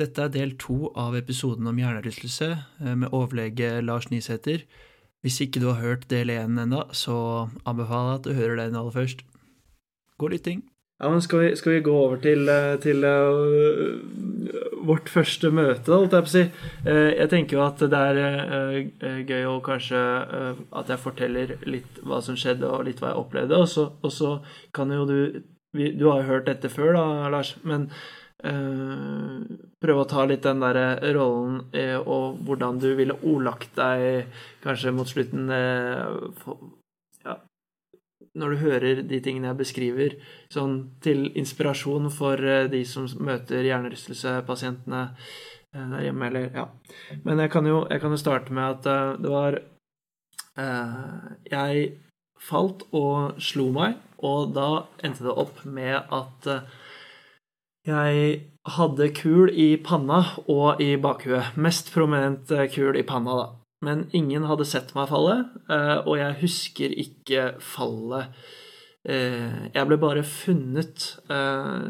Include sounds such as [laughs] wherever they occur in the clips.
Dette er del to av episoden om hjernerystelse eh, med overlege Lars Nysæter. Hvis ikke du har hørt del én ennå, så anbefaler jeg at du hører den aller først. God lytting. Ja, men skal vi, skal vi gå over til, eh, til uh, vårt første møte, holdt jeg på å si. Uh, jeg tenker jo at det er uh, gøy å kanskje at jeg forteller litt hva som skjedde, og litt hva jeg opplevde. Og så, kan jo du vi, Du har jo hørt dette før, da, Lars. men Uh, prøve å ta litt den der rollen uh, og hvordan du ville ordlagt deg kanskje mot slutten uh, for, ja, Når du hører de tingene jeg beskriver, sånn til inspirasjon for de som møter hjernerystelsepasientene der hjemme, eller Ja. Men jeg kan jo, jeg kan jo starte med at det var Jeg falt og slo meg, og da endte det opp med at jeg hadde kul i panna og i bakhuet. Mest prominent eh, kul i panna, da. Men ingen hadde sett meg falle, eh, og jeg husker ikke fallet. Eh, jeg ble bare funnet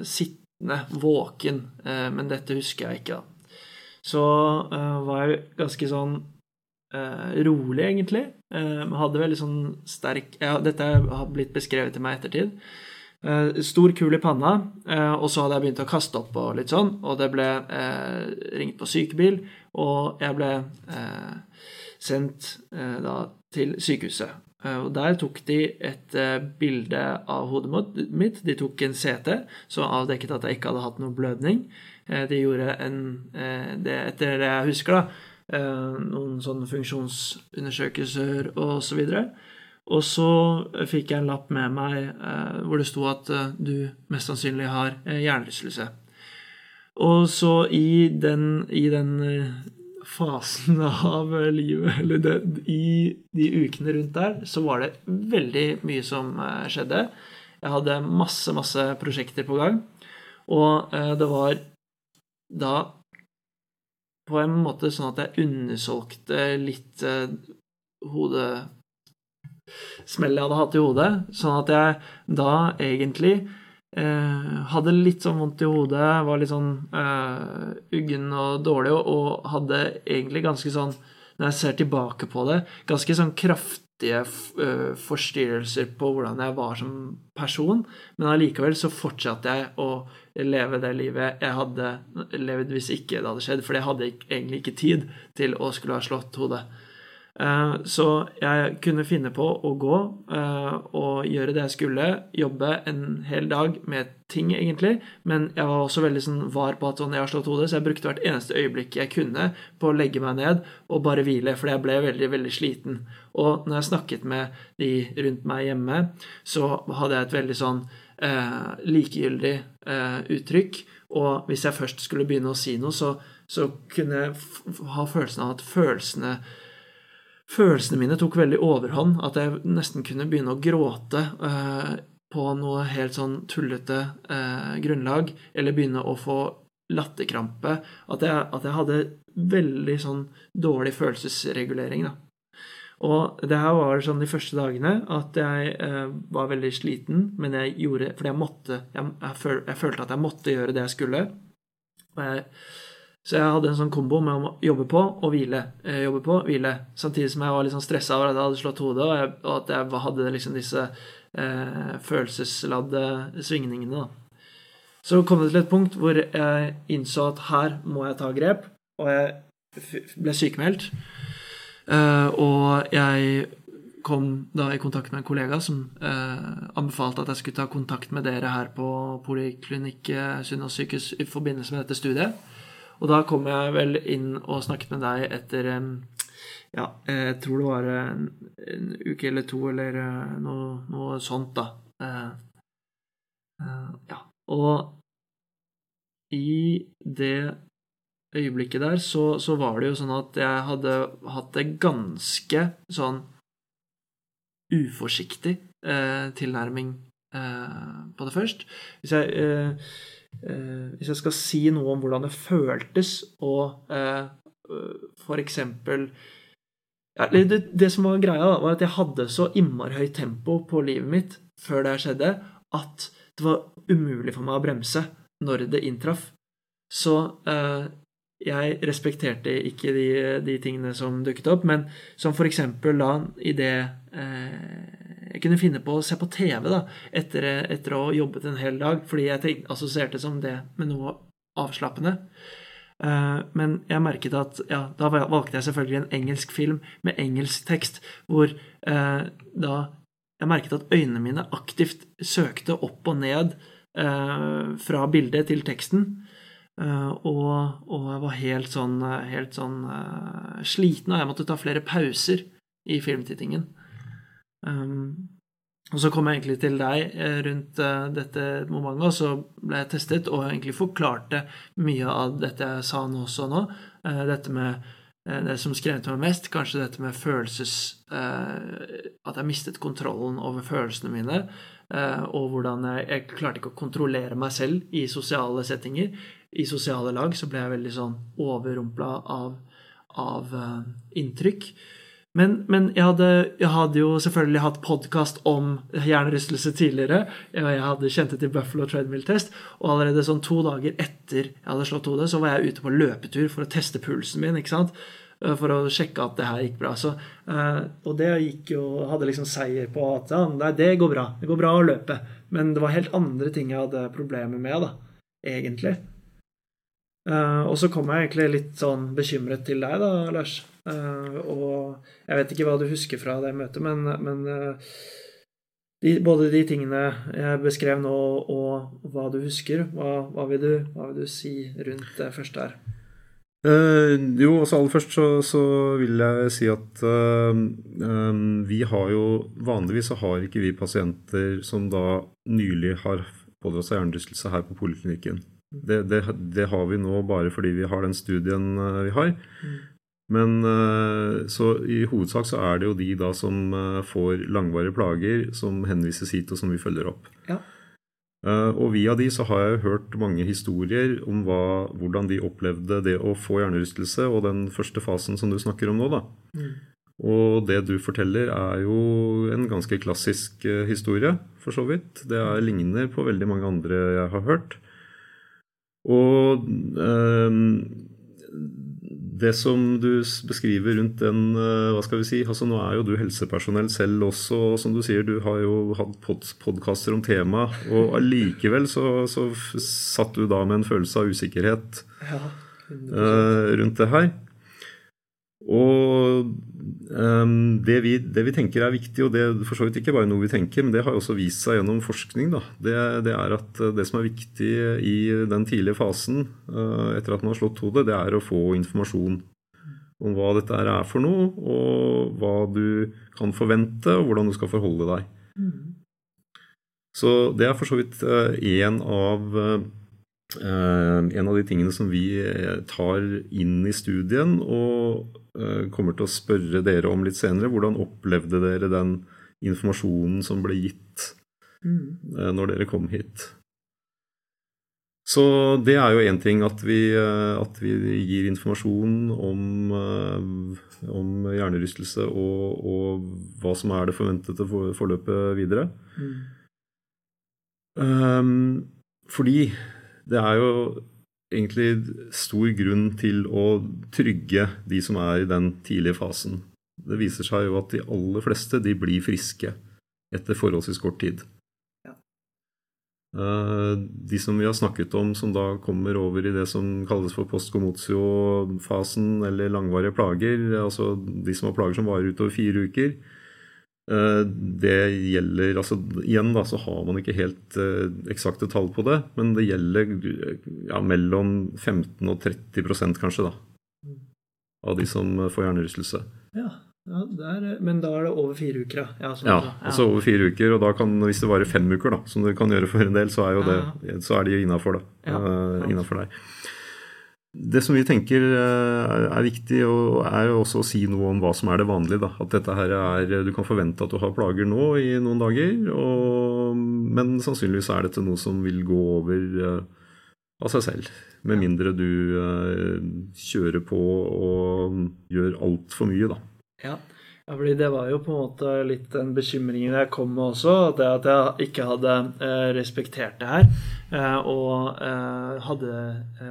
sittende, våken, men dette husker jeg ikke, da. Så var jeg ganske sånn rolig, egentlig. Hadde veldig sånn sterk ja, Dette har blitt beskrevet til meg i ettertid. Uh, stor kul i panna, uh, og så hadde jeg begynt å kaste opp og litt sånn, og det ble uh, ringt på sykebil, og jeg ble sendt da til sykehuset. og Der tok de et bilde av hodet mitt. De tok en CT som avdekket at jeg ikke hadde hatt noe blødning. de gjorde en det, Etter det jeg husker, da, noen sånne funksjonsundersøkelser og så videre. Og så fikk jeg en lapp med meg eh, hvor det sto at eh, du mest sannsynlig har eh, hjernerystelse. Og så i den, i den fasen [laughs] av livet, eller det, i de ukene rundt der, så var det veldig mye som skjedde. Jeg hadde masse, masse prosjekter på gang. Og det var da på en måte sånn at jeg undersolgte litt hodet smell jeg hadde hatt i hodet. Sånn at jeg da egentlig eh, hadde litt sånn vondt i hodet, var litt sånn eh, uggen og dårlig, og, og hadde egentlig ganske sånn, når jeg ser tilbake på det, ganske sånn kraftige uh, forstyrrelser på hvordan jeg var som person, men allikevel så fortsatte jeg å leve det livet jeg hadde levd hvis ikke det hadde skjedd, for jeg hadde egentlig ikke tid til å skulle ha slått hodet. Eh, så jeg kunne finne på å gå eh, og gjøre det jeg skulle, jobbe en hel dag med ting, egentlig, men jeg var også veldig sånn var på at sånn, jeg har slått hodet, så jeg brukte hvert eneste øyeblikk jeg kunne på å legge meg ned og bare hvile, fordi jeg ble veldig, veldig sliten. Og når jeg snakket med de rundt meg hjemme, så hadde jeg et veldig sånn eh, likegyldig eh, uttrykk, og hvis jeg først skulle begynne å si noe, så, så kunne jeg ha følelsen av at følelsene følelsene mine tok veldig overhånd. At jeg nesten kunne begynne å gråte eh, på noe helt sånn tullete eh, grunnlag. Eller begynne å få latterkrampe. At jeg, at jeg hadde veldig sånn dårlig følelsesregulering, da. Og det her var sånn de første dagene at jeg eh, var veldig sliten, men jeg gjorde Fordi jeg måtte jeg, jeg, føl, jeg, følte at jeg måtte gjøre det jeg skulle. Og jeg så jeg hadde en sånn kombo med å jobbe på og hvile. Eh, jobbe på, hvile. Samtidig som jeg var litt sånn stressa over at jeg hadde slått hodet, og, jeg, og at jeg hadde liksom disse eh, følelsesladde svingningene. da. Så kom det til et punkt hvor jeg innså at her må jeg ta grep, og jeg ble sykemeldt. Eh, og jeg kom da i kontakt med en kollega som eh, anbefalte at jeg skulle ta kontakt med dere her på Poliklinikk Sunnaas sykehus i forbindelse med dette studiet. Og da kom jeg vel inn og snakket med deg etter ja, jeg tror det var en, en uke eller to eller eh, noe, noe sånt, da. Uh, uh, ja. Og i det øyeblikket der så, så, var det jo sånn at jeg hadde hatt det ganske sånn uforsiktig uh, tilnærming på det først. Hvis jeg eh, Hvis jeg skal si noe om hvordan det føltes å eh, eksempel ja, det, det, som var greia, da, var at jeg hadde så innmari høyt tempo på livet mitt før det skjedde, at det var umulig for meg å bremse når det inntraff. Så eh, jeg respekterte ikke de, de, tingene som dukket opp, men som for eksempel da i det eh, Jeg kunne finne på å se på TV da, etter, etter å ha jobbet en hel dag, fordi jeg assosierte som det med noe avslappende. Eh, men jeg merket at ja, da valgte jeg selvfølgelig en engelsk film med engelsk tekst, hvor eh, da jeg merket at øynene mine aktivt søkte opp og ned eh, fra bildet til teksten. Uh, og, og, jeg var helt sånn, helt sånn uh, sliten, og jeg måtte ta flere pauser i filmtittingen. Um, og så kom jeg egentlig til deg uh, rundt dette momentet, og så ble jeg testet og egentlig forklarte mye av dette jeg sa nå også nå. dette med det som skremte meg mest, kanskje dette med følelses... at jeg mistet kontrollen over følelsene mine. og hvordan jeg, jeg klarte ikke å kontrollere meg selv i sosiale settinger i sosiale lag så ble jeg veldig sånn overrumpla av, av inntrykk. Men, men jeg, hadde, jeg, hadde, jo selvfølgelig hatt podkast om hjernerystelse tidligere. Jeg hadde kjent til Buffalo Treadmill Test, og allerede sånn to dager etter jeg hadde slått hodet, så var jeg ute på løpetur for å teste pulsen min. ikke sant? Eh, for å sjekke at det her gikk bra. Så, uh, og det gikk jo Hadde liksom seier på at ja, nei, det går bra. Det går bra å løpe. Men det var helt andre ting jeg hadde problemer med, da, egentlig. Uh, og så kom jeg egentlig litt sånn bekymret til deg, da, Lars. Uh, og jeg vet ikke hva du husker fra det møtet, men, men uh, de, både de tingene jeg beskrev nå, og hva du husker, hva, hva, vil, du, hva vil, du, si rundt det første her? jo, altså aller først så, så, vil jeg si at um, vi har jo Vanligvis så har ikke vi pasienter som da nylig har pådratt seg hjernerystelse her på poliklinikken. Det, det, det, har vi nå bare fordi vi har den studien eh, vi har. Mm. Men eh, så i hovedsak så er det jo de da som eh, får langvarige plager, som henvises hit, og som vi følger opp. Ja. Og via de så har jeg hørt mange historier om hva, hvordan de opplevde det å få hjernerystelse, og den første fasen som du snakker om nå, da. Mm. Og det du forteller, er jo en ganske klassisk historie, for så vidt. Det er, ligner på veldig mange andre jeg har hørt. Og eh, det som du beskriver rundt den eh, Hva skal vi si altså Nå er jo du helsepersonell selv også, og som du sier, du har jo hatt pod podkaster om temaet. Og allikevel så, så, satt du da med en følelse av usikkerhet ja, eh, rundt det her. Og um, det, vi, det, vi, tenker er viktig, og det er for så vidt ikke bare noe vi tenker, men det har også vist seg gjennom forskning, da, det, det, er at det som er viktig i den tidlige fasen uh, etter at man har slått hodet, det er å få informasjon om hva dette er for noe, og hva du kan forvente, og hvordan du skal forholde deg. Mm. Så det er for så vidt uh, en av uh, en av de tingene som vi tar inn i studien, og Eh, kommer til å spørre dere om litt senere. Hvordan opplevde dere den informasjonen som ble gitt mm. Eh, når dere kom hit? Så det er jo én ting at vi, eh, at vi, gir informasjon om, om hjernerystelse og, og, hva som er det forventede forløpet videre. Mm. Um, fordi det er jo egentlig stor grunn til å trygge de som er i den tidlige fasen. Det viser seg jo at de aller fleste de blir friske etter forholdsvis kort tid. Ja. Eh, de som vi har snakket om som da kommer over i det som kalles for postcomotio-fasen, eller langvarige plager, altså de som har plager som varer utover fire uker, det gjelder altså Igjen da, så har man ikke helt uh, eksakte tall på det, men det gjelder ja, mellom 15 og 30% kanskje, da. Av de som får hjernerystelse. Ja, ja er, men da er det over fire uker, ja. Sånn, ja, altså over fire uker. Og da kan, hvis det varer fem uker, da, som det kan gjøre for en del, så er, jo det, så er de innafor, da. Ja, uh, deg. Det som vi tenker eh, er viktig, er jo også å si noe om hva som er det vanlige. Da. At dette her er, Du kan forvente at du har plager nå i noen dager, og, men sannsynligvis er dette noe som vil gå over uh, av seg selv. Med mindre du uh, kjører på og gjør altfor mye, da. Ja. Ja, fordi Det var jo på en måte litt den bekymringen jeg kom med også. Det at jeg ikke hadde eh, respektert det her. og hadde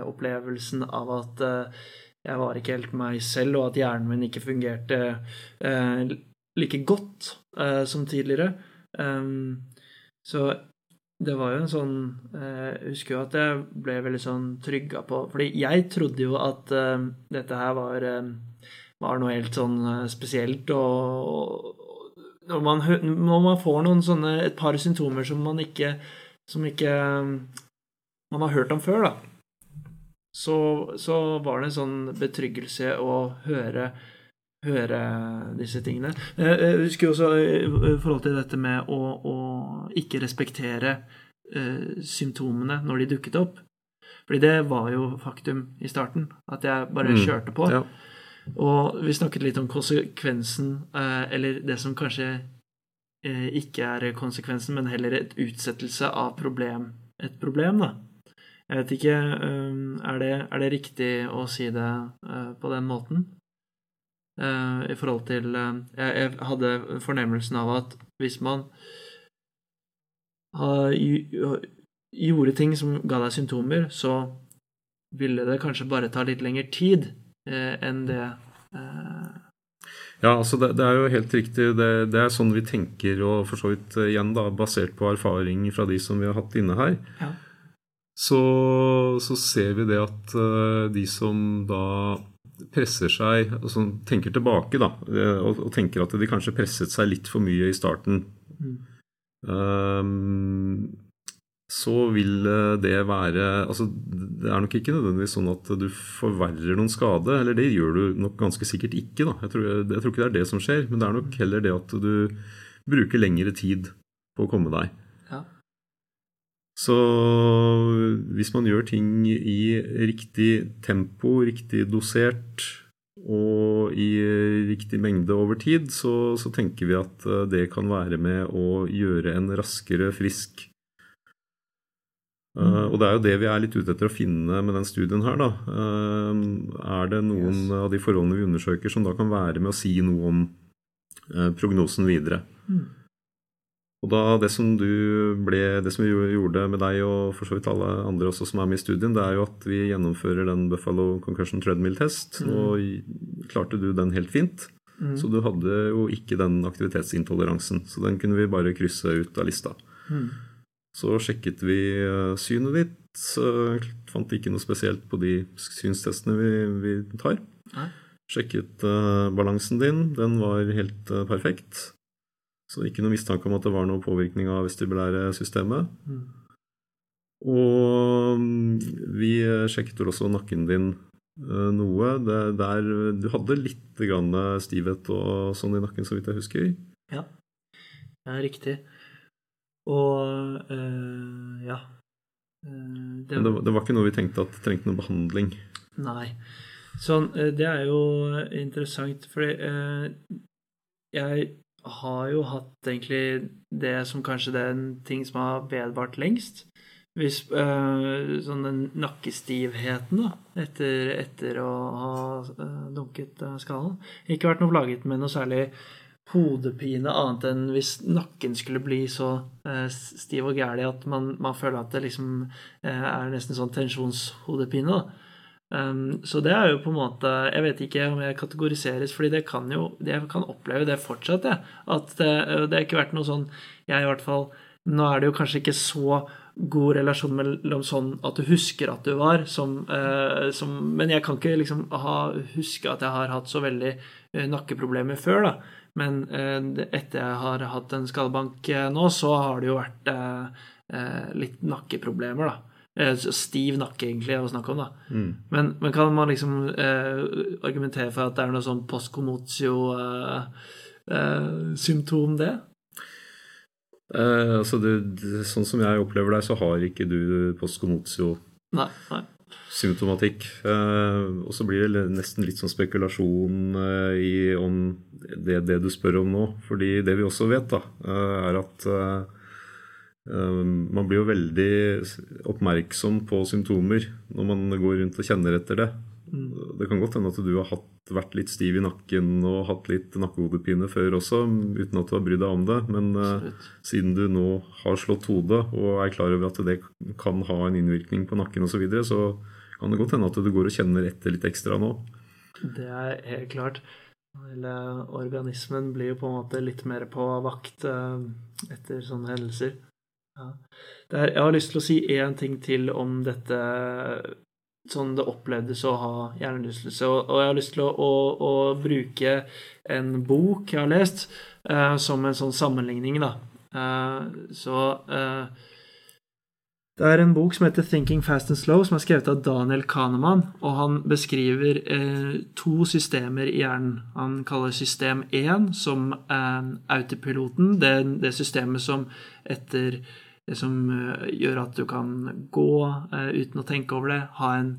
opplevelsen av at jeg var ikke helt meg selv, og at hjernen min ikke fungerte like godt som tidligere. så det var jo en sånn Jeg husker jo at jeg ble veldig sånn trygga på Fordi jeg trodde jo at dette her var var noe helt sånn eh, spesielt. Og, når, man, når man får noen sånne, et par symptomer som man ikke, som ikke man har hørt om før, da, så, så var det en sånn betryggelse å høre, høre disse tingene. Eh, jeg husker også i forhold til dette med å, å ikke respektere uh, symptomene når de dukket opp. Fordi det var jo faktum i starten, at jeg bare mm, kjørte på. Ja. Og vi snakket litt om konsekvensen, eh, eller det som kanskje eh, ikke er konsekvensen, men heller et utsettelse av problem, et problem, da. Jeg vet ikke eh, er det, er det riktig å si det på den måten? I forhold til Jeg hadde fornemmelsen av at hvis man gjorde ting som ga deg symptomer, så ville det kanskje bare ta litt lengre tid enn det eh, ja, altså det, det, er jo helt riktig. Det, det, er sånn vi tenker, og for så vidt eh, igjen da, basert på erfaring fra de som vi har hatt inne her. Ja. Så, så, ser vi det at de som da presser seg, altså tenker tilbake, da, og, og, tenker at de kanskje presset seg litt for mye i starten mm. um, så vil eh, det være altså Det er nok ikke nødvendigvis sånn at du forverrer noen skade. Eller det gjør du nok ganske sikkert ikke. da. Jeg tror, jeg, tror, ikke det er det som skjer. Men det er nok heller det at du bruker lengre tid på å komme deg. Ja. Så hvis man gjør ting i riktig tempo, riktig dosert og i riktig mengde over tid, så, så tenker vi at eh, det kan være med å gjøre en raskere frisk Uh, og det er jo det vi er litt ute etter å finne med den studien her. Da. Uh, er det noen yes. av de forholdene vi undersøker som da kan være med å si noe om uh, prognosen videre? Mm. Og da det som du ble, det som vi gjorde med deg og for så vidt alle andre også som er med i studien, det er jo at vi gjennomfører den Buffalo Concussion Treadmill-test. Mm. Og klarte du den helt fint. Mm. Så du hadde jo ikke den aktivitetsintoleransen. Så den kunne vi bare krysse ut av lista. Mm. Så sjekket vi eh, synet ditt. Fant ikke noe spesielt på de synstestene vi, vi tar. Nei. Sjekket uh, balansen din. Den var helt uh, perfekt. Så ikke noe mistanke om at det var noe påvirkning av vestibulære systemet. Mm. Og mm, vi sjekket også nakken din noe. Det, der, du hadde litt grann stivhet og sånn i nakken, så vidt jeg husker. Ja, det er riktig. Og øh, ja. Uh, det, det, det, var ikke noe vi tenkte at trengte noe behandling? Nei. Sånn, det er jo interessant, fordi øh, jeg har jo hatt egentlig det som kanskje det er en ting som har vedvart lengst. Hvis, øh, sånn den nakkestivheten da, etter, etter å ha dunket skallen. Ikke vært noe plaget med noe særlig hodepine annet enn hvis nakken skulle bli så eh, stiv og gæren at man, man, føler at det liksom eh, er nesten sånn tensjonshodepine. Um, så det er jo på en måte Jeg vet ikke om jeg kategoriseres, fordi det kan jo Jeg kan oppleve det fortsatt, jeg. At det, det har ikke vært noe sånn Jeg i hvert fall Nå er det jo kanskje ikke så god relasjon mellom sånn at du husker at du var, som, eh, som Men jeg kan ikke liksom ha, huske at jeg har hatt så veldig eh, nakkeproblemer før, da. Men eh, etter jeg har hatt en skadebank eh, nå, så har det jo vært eh, litt nakkeproblemer, da. Stiv nakke, egentlig, å snakke om. da. Mm. Men, men, kan man liksom eh, argumentere for at det er noe sånn postkomotio-symptom, eh, det? Eh, altså du, det, sånn som jeg opplever deg, så har ikke du postkomotio. Nei, nei symptomatikk. Eh, og så blir det nesten litt sånn spekulasjon eh, i om det, det, du spør om nå. Fordi det vi også vet, da, eh, er at man blir jo veldig oppmerksom på symptomer når man går rundt og kjenner etter det. Det kan godt hende at du har hatt, vært litt stiv i nakken og hatt litt nakkehodepine før også, uten at du har brydd deg om det. Men uh, siden du nå har slått hodet og er klar over at det kan ha en innvirkning på nakken osv., så, videre, så kan det godt hende at du går og kjenner etter litt ekstra nå. Det er helt klart. Hele organismen blir jo på en måte litt mer på vakt uh, etter sånne hendelser. Ja. Er, jeg har lyst til å si én ting til om dette sånn det opplevdes å ha hjernerystelse. Og, og, jeg har lyst til å, å, å, bruke en bok jeg har lest, uh, som en sånn sammenligning, da. Uh, så uh, Det er en bok som heter 'Thinking Fast and Slow', som er skrevet av Daniel Kahneman. Og han beskriver to systemer i hjernen. Han kaller system 1 som autopiloten, det, det systemet som etter det som eh, gjør at du kan gå uh, uten å tenke over det, ha en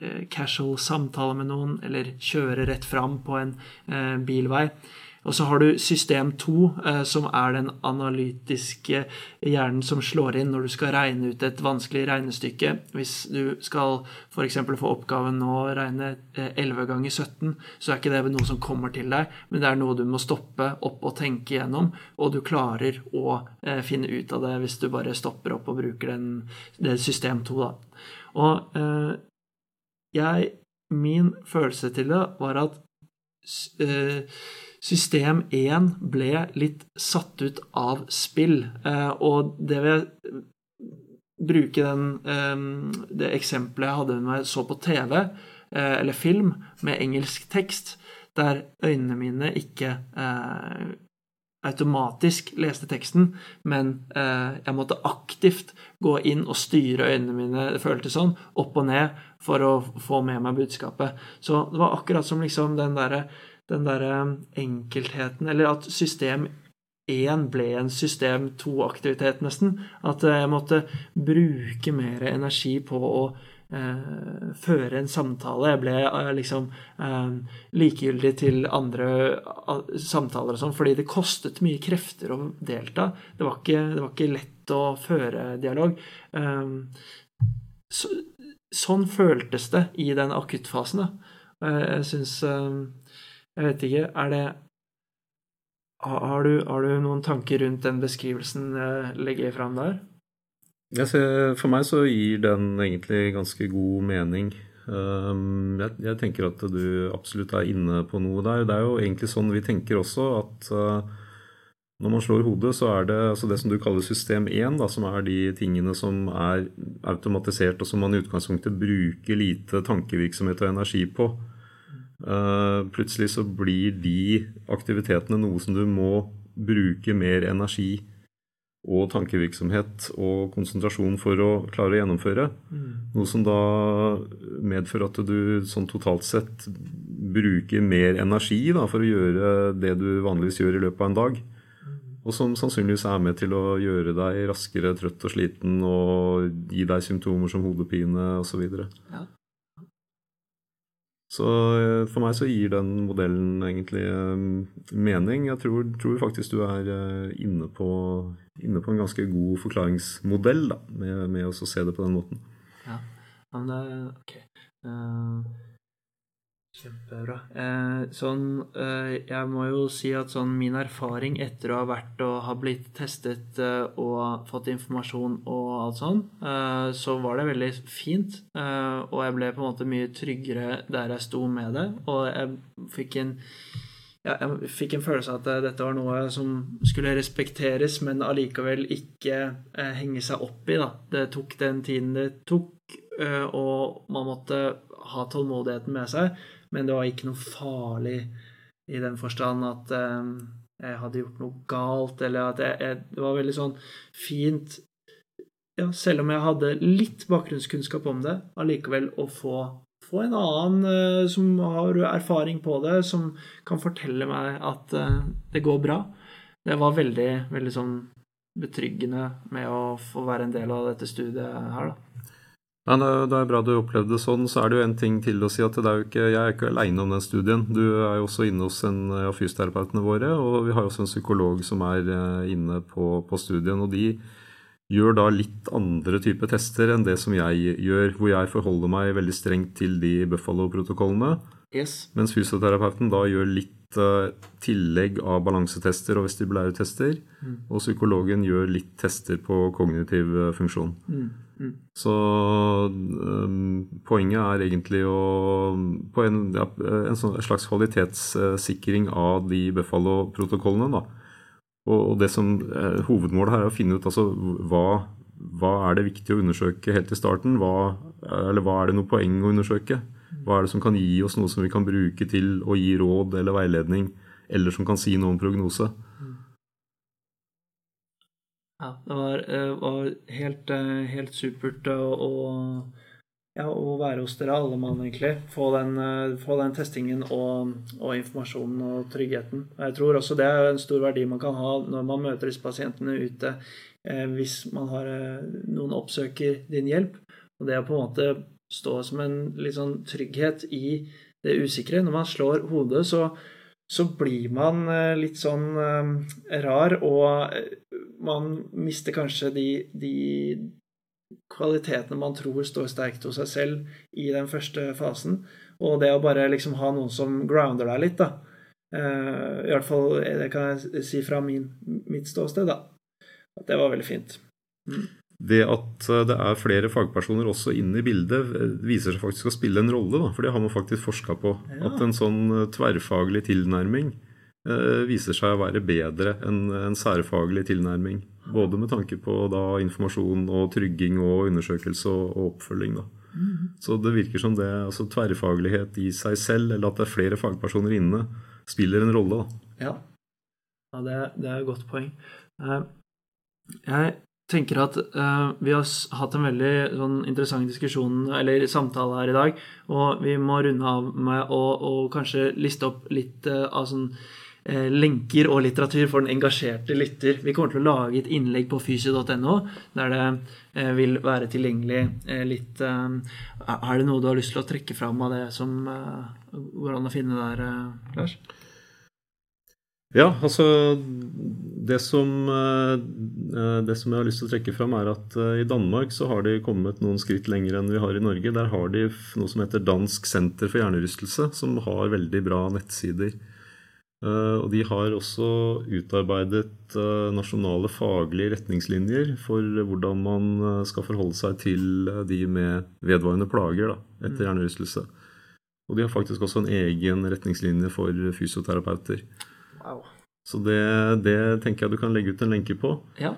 uh, casual samtale med noen, eller kjøre rett fram på en bilvei. Og så har du system 2, eh, som er den analytiske hjernen som slår inn når du skal regne ut et vanskelig regnestykke. Hvis du skal f.eks. få oppgaven nå å regne 11 ganger 17, så er ikke det noe som kommer til deg, men det er noe du må stoppe opp og tenke gjennom, og du klarer å eh, finne ut av det hvis du bare stopper opp og bruker den, det system 2, da. Og eh, jeg Min følelse til det var at eh, System 1 ble litt satt ut av spill, eh, og det vil jeg bruke den, eh, det eksempelet jeg hadde med meg så på TV eh, eller film med engelsk tekst, der øynene mine ikke automatisk leste teksten, men jeg måtte aktivt gå inn og styre øynene mine, det føltes sånn, opp og ned for å få med meg budskapet. Så det var akkurat som liksom den derre den derre enkeltheten Eller at system 1 ble en system 2-aktivitet, nesten. At jeg måtte bruke mer energi på å eh, føre en samtale. Jeg ble eh, liksom eh, likegyldig til andre samtaler og sånn, fordi det kostet mye krefter å delta. Det var ikke, det var ikke lett å føre dialog. Eh, så, sånn føltes det i den akuttfasen. Da. Eh, jeg syns jeg vet ikke, er det har du, har du, noen tanker rundt den beskrivelsen jeg legger fram der? Ser, for meg så gir den egentlig ganske god mening. Um, jeg, jeg, tenker at du absolutt er inne på noe der. Det er jo egentlig sånn vi tenker også, at uh, når man slår hodet, så er det altså det som du kaller system 1, da, som er de tingene som er automatisert, og som man i utgangspunktet bruker lite tankevirksomhet og energi på. Eh, plutselig så blir de aktivitetene noe som du må bruke mer energi og tankevirksomhet og konsentrasjon for å klare å gjennomføre. Mm. Noe som da medfører at du sånn totalt sett bruker mer energi da, for å gjøre det du vanligvis gjør i løpet av en dag. Mm. Og som sannsynligvis er med til å gjøre deg raskere trøtt og sliten og gi deg symptomer som hodepine osv. Ja. Så eh, for meg så gir den modellen egentlig eh, mening. Jeg tror, tror faktisk du er eh, inne på, inne på, en ganske god forklaringsmodell da, med, med å se det på den måten. Ja, men det er ok. Uh, Kjempebra. Eh, sånn, eh, jeg må jo si at sånn min erfaring etter å ha vært og ha blitt testet eh, og fått informasjon og alt sånn, eh, så var det veldig fint. Eh, og jeg ble på en måte mye tryggere der jeg sto med det. Og jeg fikk en, ja, jeg fikk en følelse av at eh, dette var noe som skulle respekteres, men allikevel ikke henge seg opp i. Det tok den tiden det tok, og man måtte ha tålmodigheten med seg. Men det var ikke noe farlig i den forstand at eh, jeg hadde gjort noe galt, eller at jeg, jeg, Det var veldig sånn fint ja, Selv om jeg hadde litt bakgrunnskunnskap om det, allikevel å få, få en annen eh, som har erfaring på det, som kan fortelle meg at eh, det går bra. Det var veldig, veldig sånn betryggende med å få være en del av dette studiet her, da. Ja, det er bra du opplevde det sånn. Så er det jo en ting til å si at ikke, jeg er ikke aleine om den studien. Du er jo også inne hos en av fysioterapeutene våre, og vi har også en psykolog som er eh, inne på, på studien. og de gjør da litt andre typer tester enn det som jeg gjør, hvor jeg forholder meg veldig strengt til de Buffalo-protokollene. Yes. Mens fysioterapeuten da gjør litt uh, tillegg av balansetester og vestibulære tester. Mm. Og psykologen gjør litt tester på kognitiv uh, funksjon. Mm. Mm. Så um, poenget er egentlig å På en, ja, en sånn slags kvalitetssikring av de Buffalo-protokollene. Og, og det som eh, Hovedmålet her er å finne ut altså, hva, hva er det viktig å undersøke helt i starten. Hva, eller hva er det noe poeng å undersøke? Hva er det som kan gi oss noe som vi kan bruke til å gi råd eller veiledning, eller som kan si noe om prognose? Ja, det var, eh, var helt, eh, helt supert å, ja, å være hos dere alle mann, egentlig. Få den, eh, få den testingen og, og, informasjonen og tryggheten. Jeg tror også det er en stor verdi man kan ha når man møter disse pasientene ute, hvis man har noen oppsøker din hjelp. Og det å på en måte stå som en litt sånn trygghet i det usikre. Når man slår hodet, så, så blir man litt sånn rar, og man mister kanskje de, de, kvalitetene man tror står sterkt hos seg selv i den første fasen. Og det å bare liksom ha noen som grounder deg litt, da. I hvert fall det kan jeg si fra min, mitt ståsted, da. At det var veldig fint. Mm. Det at det er flere fagpersoner også inne i bildet, viser seg faktisk å spille en rolle. Da, for det har man faktisk forska på. Ja. At en sånn tverrfaglig tilnærming eh, viser seg å være bedre enn en særfaglig tilnærming. Både med tanke på da, informasjon og trygging og undersøkelse og, og oppfølging. Da. Mm. Så det virker som det, altså tverrfaglighet i seg selv, eller at det er flere fagpersoner inne, spiller en rolle. Da. Ja, ja det, det, er et godt poeng. Jeg tenker at uh, vi har hatt en veldig sånn, interessant diskusjon eller samtale her i dag, og vi må runde av med å, å kanskje liste opp litt uh, av sånn uh, lenker og litteratur for den engasjerte lytter. Vi kommer til å lage et innlegg på fysio.no der det vil være tilgjengelig litt Er det noe du har lyst til å trekke fram av det som går an å finne der, Lars? Ja, altså det som, det som jeg har lyst til å trekke fram, er at i Danmark så har de kommet noen skritt lenger enn vi har i Norge. Der har de noe som heter Dansk senter for hjernerystelse, som har veldig bra nettsider. Og de har også utarbeidet nasjonale faglige retningslinjer for hvordan man skal forholde seg til de med vedvarende plager da, etter hjernerystelse. Og de har faktisk også en egen retningslinje for fysioterapeuter. Wow. Så det, det, tenker jeg du kan legge ut en lenke på. Ja.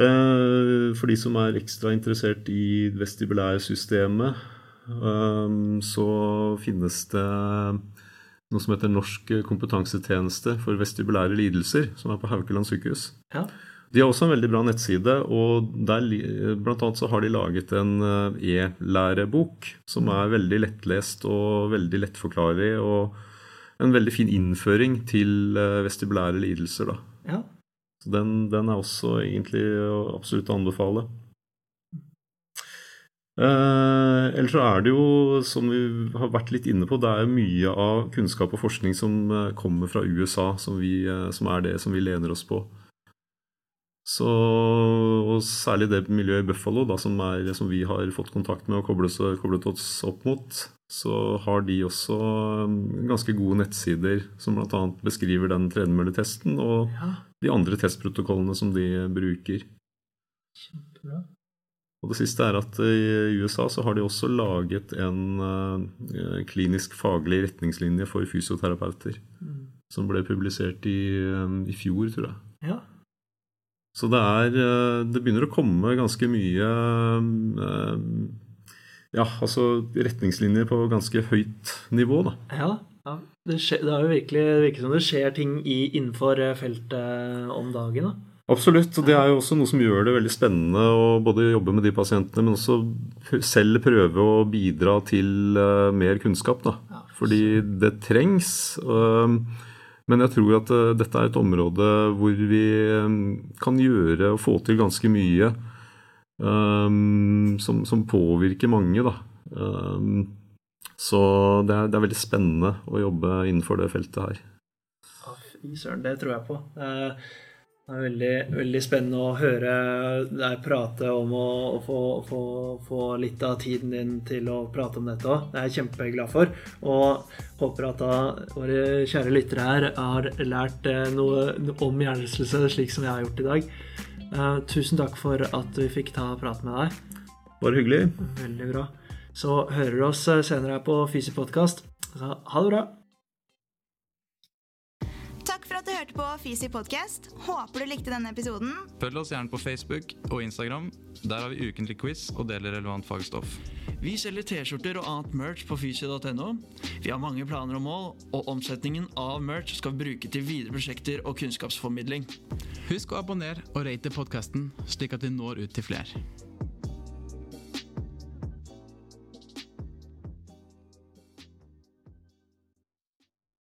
For de som er ekstra interessert i vestibulærsystemet, så finnes det noe som heter Norsk kompetansetjeneste for vestibulære lidelser, som er på Haukeland sykehus. Ja. De har også en veldig bra nettside, og der, blant annet så har de laget en e-lærebok som er veldig lettlest og veldig lettforklarlig. og en veldig fin innføring til vestibulære lidelser. Da. Ja. Så den, den, er også egentlig absolutt å anbefale. Eh, ellers så er det jo, som vi har vært litt inne på, det er mye av kunnskap og forskning som kommer fra USA, som, vi, som er det som vi lener oss på. Så, og særlig det miljøet i Buffalo, da, som, er, som, vi har fått kontakt med og koblet, koblet oss opp mot, så har de også ganske gode nettsider som bl.a. beskriver den tredemølletesten og ja. de andre testprotokollene som de bruker. Kjempebra. Og det siste er at i USA så har de også laget en uh, klinisk faglig retningslinje for fysioterapeuter. Mm. Som ble publisert i, um, i fjor, tror jeg. Ja. Så det er Det begynner å komme ganske mye Ja, altså retningslinjer på ganske høyt nivå, da. Ja, ja. Det, skjer, det er jo virkelig virket som det skjer ting i, innenfor feltet om dagen. da. Absolutt. Og det er jo også noe som gjør det veldig spennende å både jobbe med de pasientene, men også selv prøve å bidra til mer kunnskap. da. Fordi det trengs. Uh, men jeg tror at uh, dette er et område hvor vi um, kan gjøre og få til ganske mye um, som, som, påvirker mange. Da. Um, så det er, det er, veldig spennende å jobbe innenfor det feltet her. Fy søren, det tror jeg på. Uh, Det er veldig, veldig spennende å høre deg prate om å, å få, få, få, litt av tiden din til å prate om dette òg. Det er jeg kjempeglad for. Og håper at da våre kjære lyttere her har lært eh, noe om hjernerystelse, slik som jeg har gjort i dag. Uh, tusen takk for at vi fikk ta prat med deg. Bare hyggelig. Veldig bra. Så hører du oss eh, senere her på Fysi podkast. Ha det bra på Fisi podcast. Håper du likte denne episoden. Følg oss gjerne på Facebook og Instagram. Der har vi ukentlig quiz og deler relevant fagstoff. Vi selger T-skjorter og annet merch på fysi.no. Vi har mange planer og mål, og omsetningen av merch skal vi bruke til videre prosjekter og kunnskapsformidling. Husk å abonnere og rate podkasten, slik at vi når ut til flere.